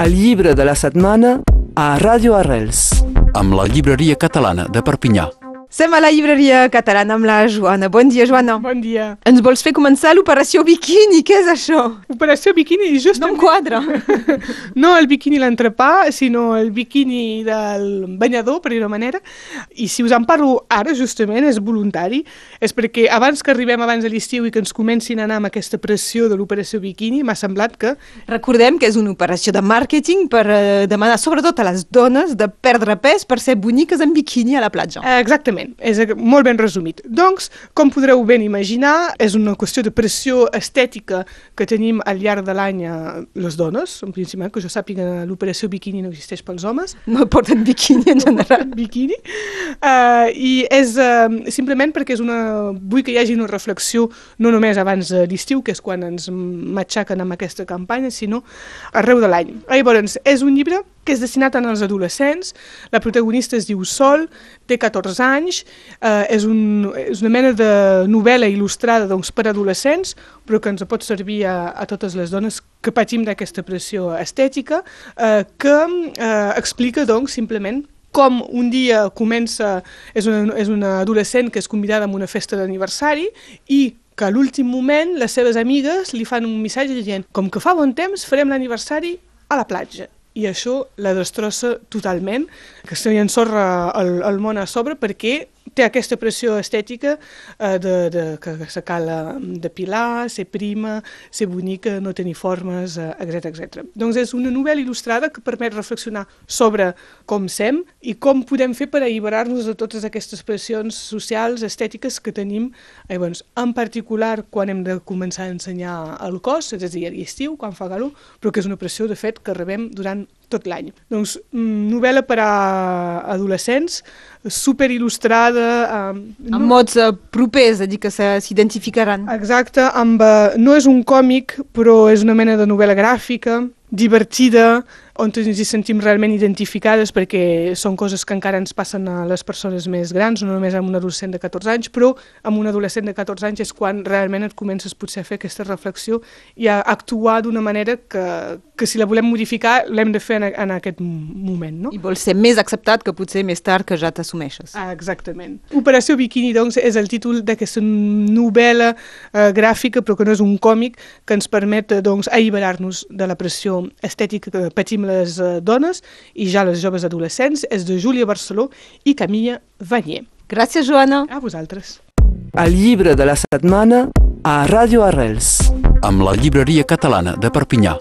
El llibre de la setmana a Ràdio Arrels. amb la llibreria catalana de Perpinyà. Som a la llibreria catalana amb la Joana. Bon dia, Joana. Bon dia. Ens vols fer començar l'operació biquini? Què és això? Operació biquini, No just em quadra. no el biquini l'entrepà, sinó el biquini del banyador, per dir-ho manera. I si us en parlo ara, justament, és voluntari. És perquè abans que arribem abans de l'estiu i que ens comencin a anar amb aquesta pressió de l'operació biquini, m'ha semblat que Recordem que és una operació de màrqueting per eh, demanar sobretot a les dones de perdre pes per ser boniques en biquini a la platja. Eh, Exactament, és eh, molt ben resumit. Doncs, com podreu ben imaginar, és una qüestió de pressió estètica que tenim al llarg de l'any a les dones, en principi, que jo sàpiga l'operació biquini no existeix pels homes, No porten biquini en general. biquini, uh, i és uh, simplement perquè és una... vull que hi hagi una reflexió no només abans de l'estiu, que és quan ens matxaquen amb aquesta campanya, sinó arreu de l'any. Llavors, és un llibre que és destinat als adolescents, la protagonista es diu Sol, té 14 anys, eh, és, un, és una mena de novel·la il·lustrada doncs, per adolescents, però que ens pot servir a, a totes les dones que patim d'aquesta pressió estètica, eh, que eh, explica doncs, simplement com un dia comença, és una, és una adolescent que és convidada a una festa d'aniversari i que a l'últim moment les seves amigues li fan un missatge dient com que fa bon temps farem l'aniversari a la platja i això la destrossa totalment, que se li ensorra el, el món a sobre perquè té aquesta pressió estètica eh, de, de, que se cal eh, depilar, ser prima, ser bonica, no tenir formes, eh, etc etc. Doncs és una novel·la il·lustrada que permet reflexionar sobre com sem i com podem fer per alliberar-nos de totes aquestes pressions socials, estètiques que tenim, eh, doncs, en particular quan hem de començar a ensenyar el cos, és a dir, a l'estiu, quan fa calor, però que és una pressió, de fet, que rebem durant tot l'any. Doncs, mm, novel·la per a adolescents, super il·lustrada... Eh, Amb mots eh, propers, a dir, que s'identificaran. Exacte, amb, eh, no és un còmic, però és una mena de novel·la gràfica, divertida, on ens hi sentim realment identificades perquè són coses que encara ens passen a les persones més grans, no només amb un adolescent de 14 anys, però amb un adolescent de 14 anys és quan realment et comences potser a fer aquesta reflexió i a actuar d'una manera que, que si la volem modificar l'hem de fer en, en aquest moment, no? I vols ser més acceptat que potser més tard que ja t'assumeixes. Ah, exactament. Operació Biquini, doncs, és el títol d'aquesta novel·la eh, gràfica, però que no és un còmic, que ens permet, eh, doncs, alliberar-nos de la pressió estètica que patim les eh, dones i ja les joves adolescents. És de Júlia Barceló i Camilla Vanier. Gràcies, Joana. A vosaltres. El llibre de la setmana a Ràdio Arrels. Amb la llibreria catalana de Perpinyà.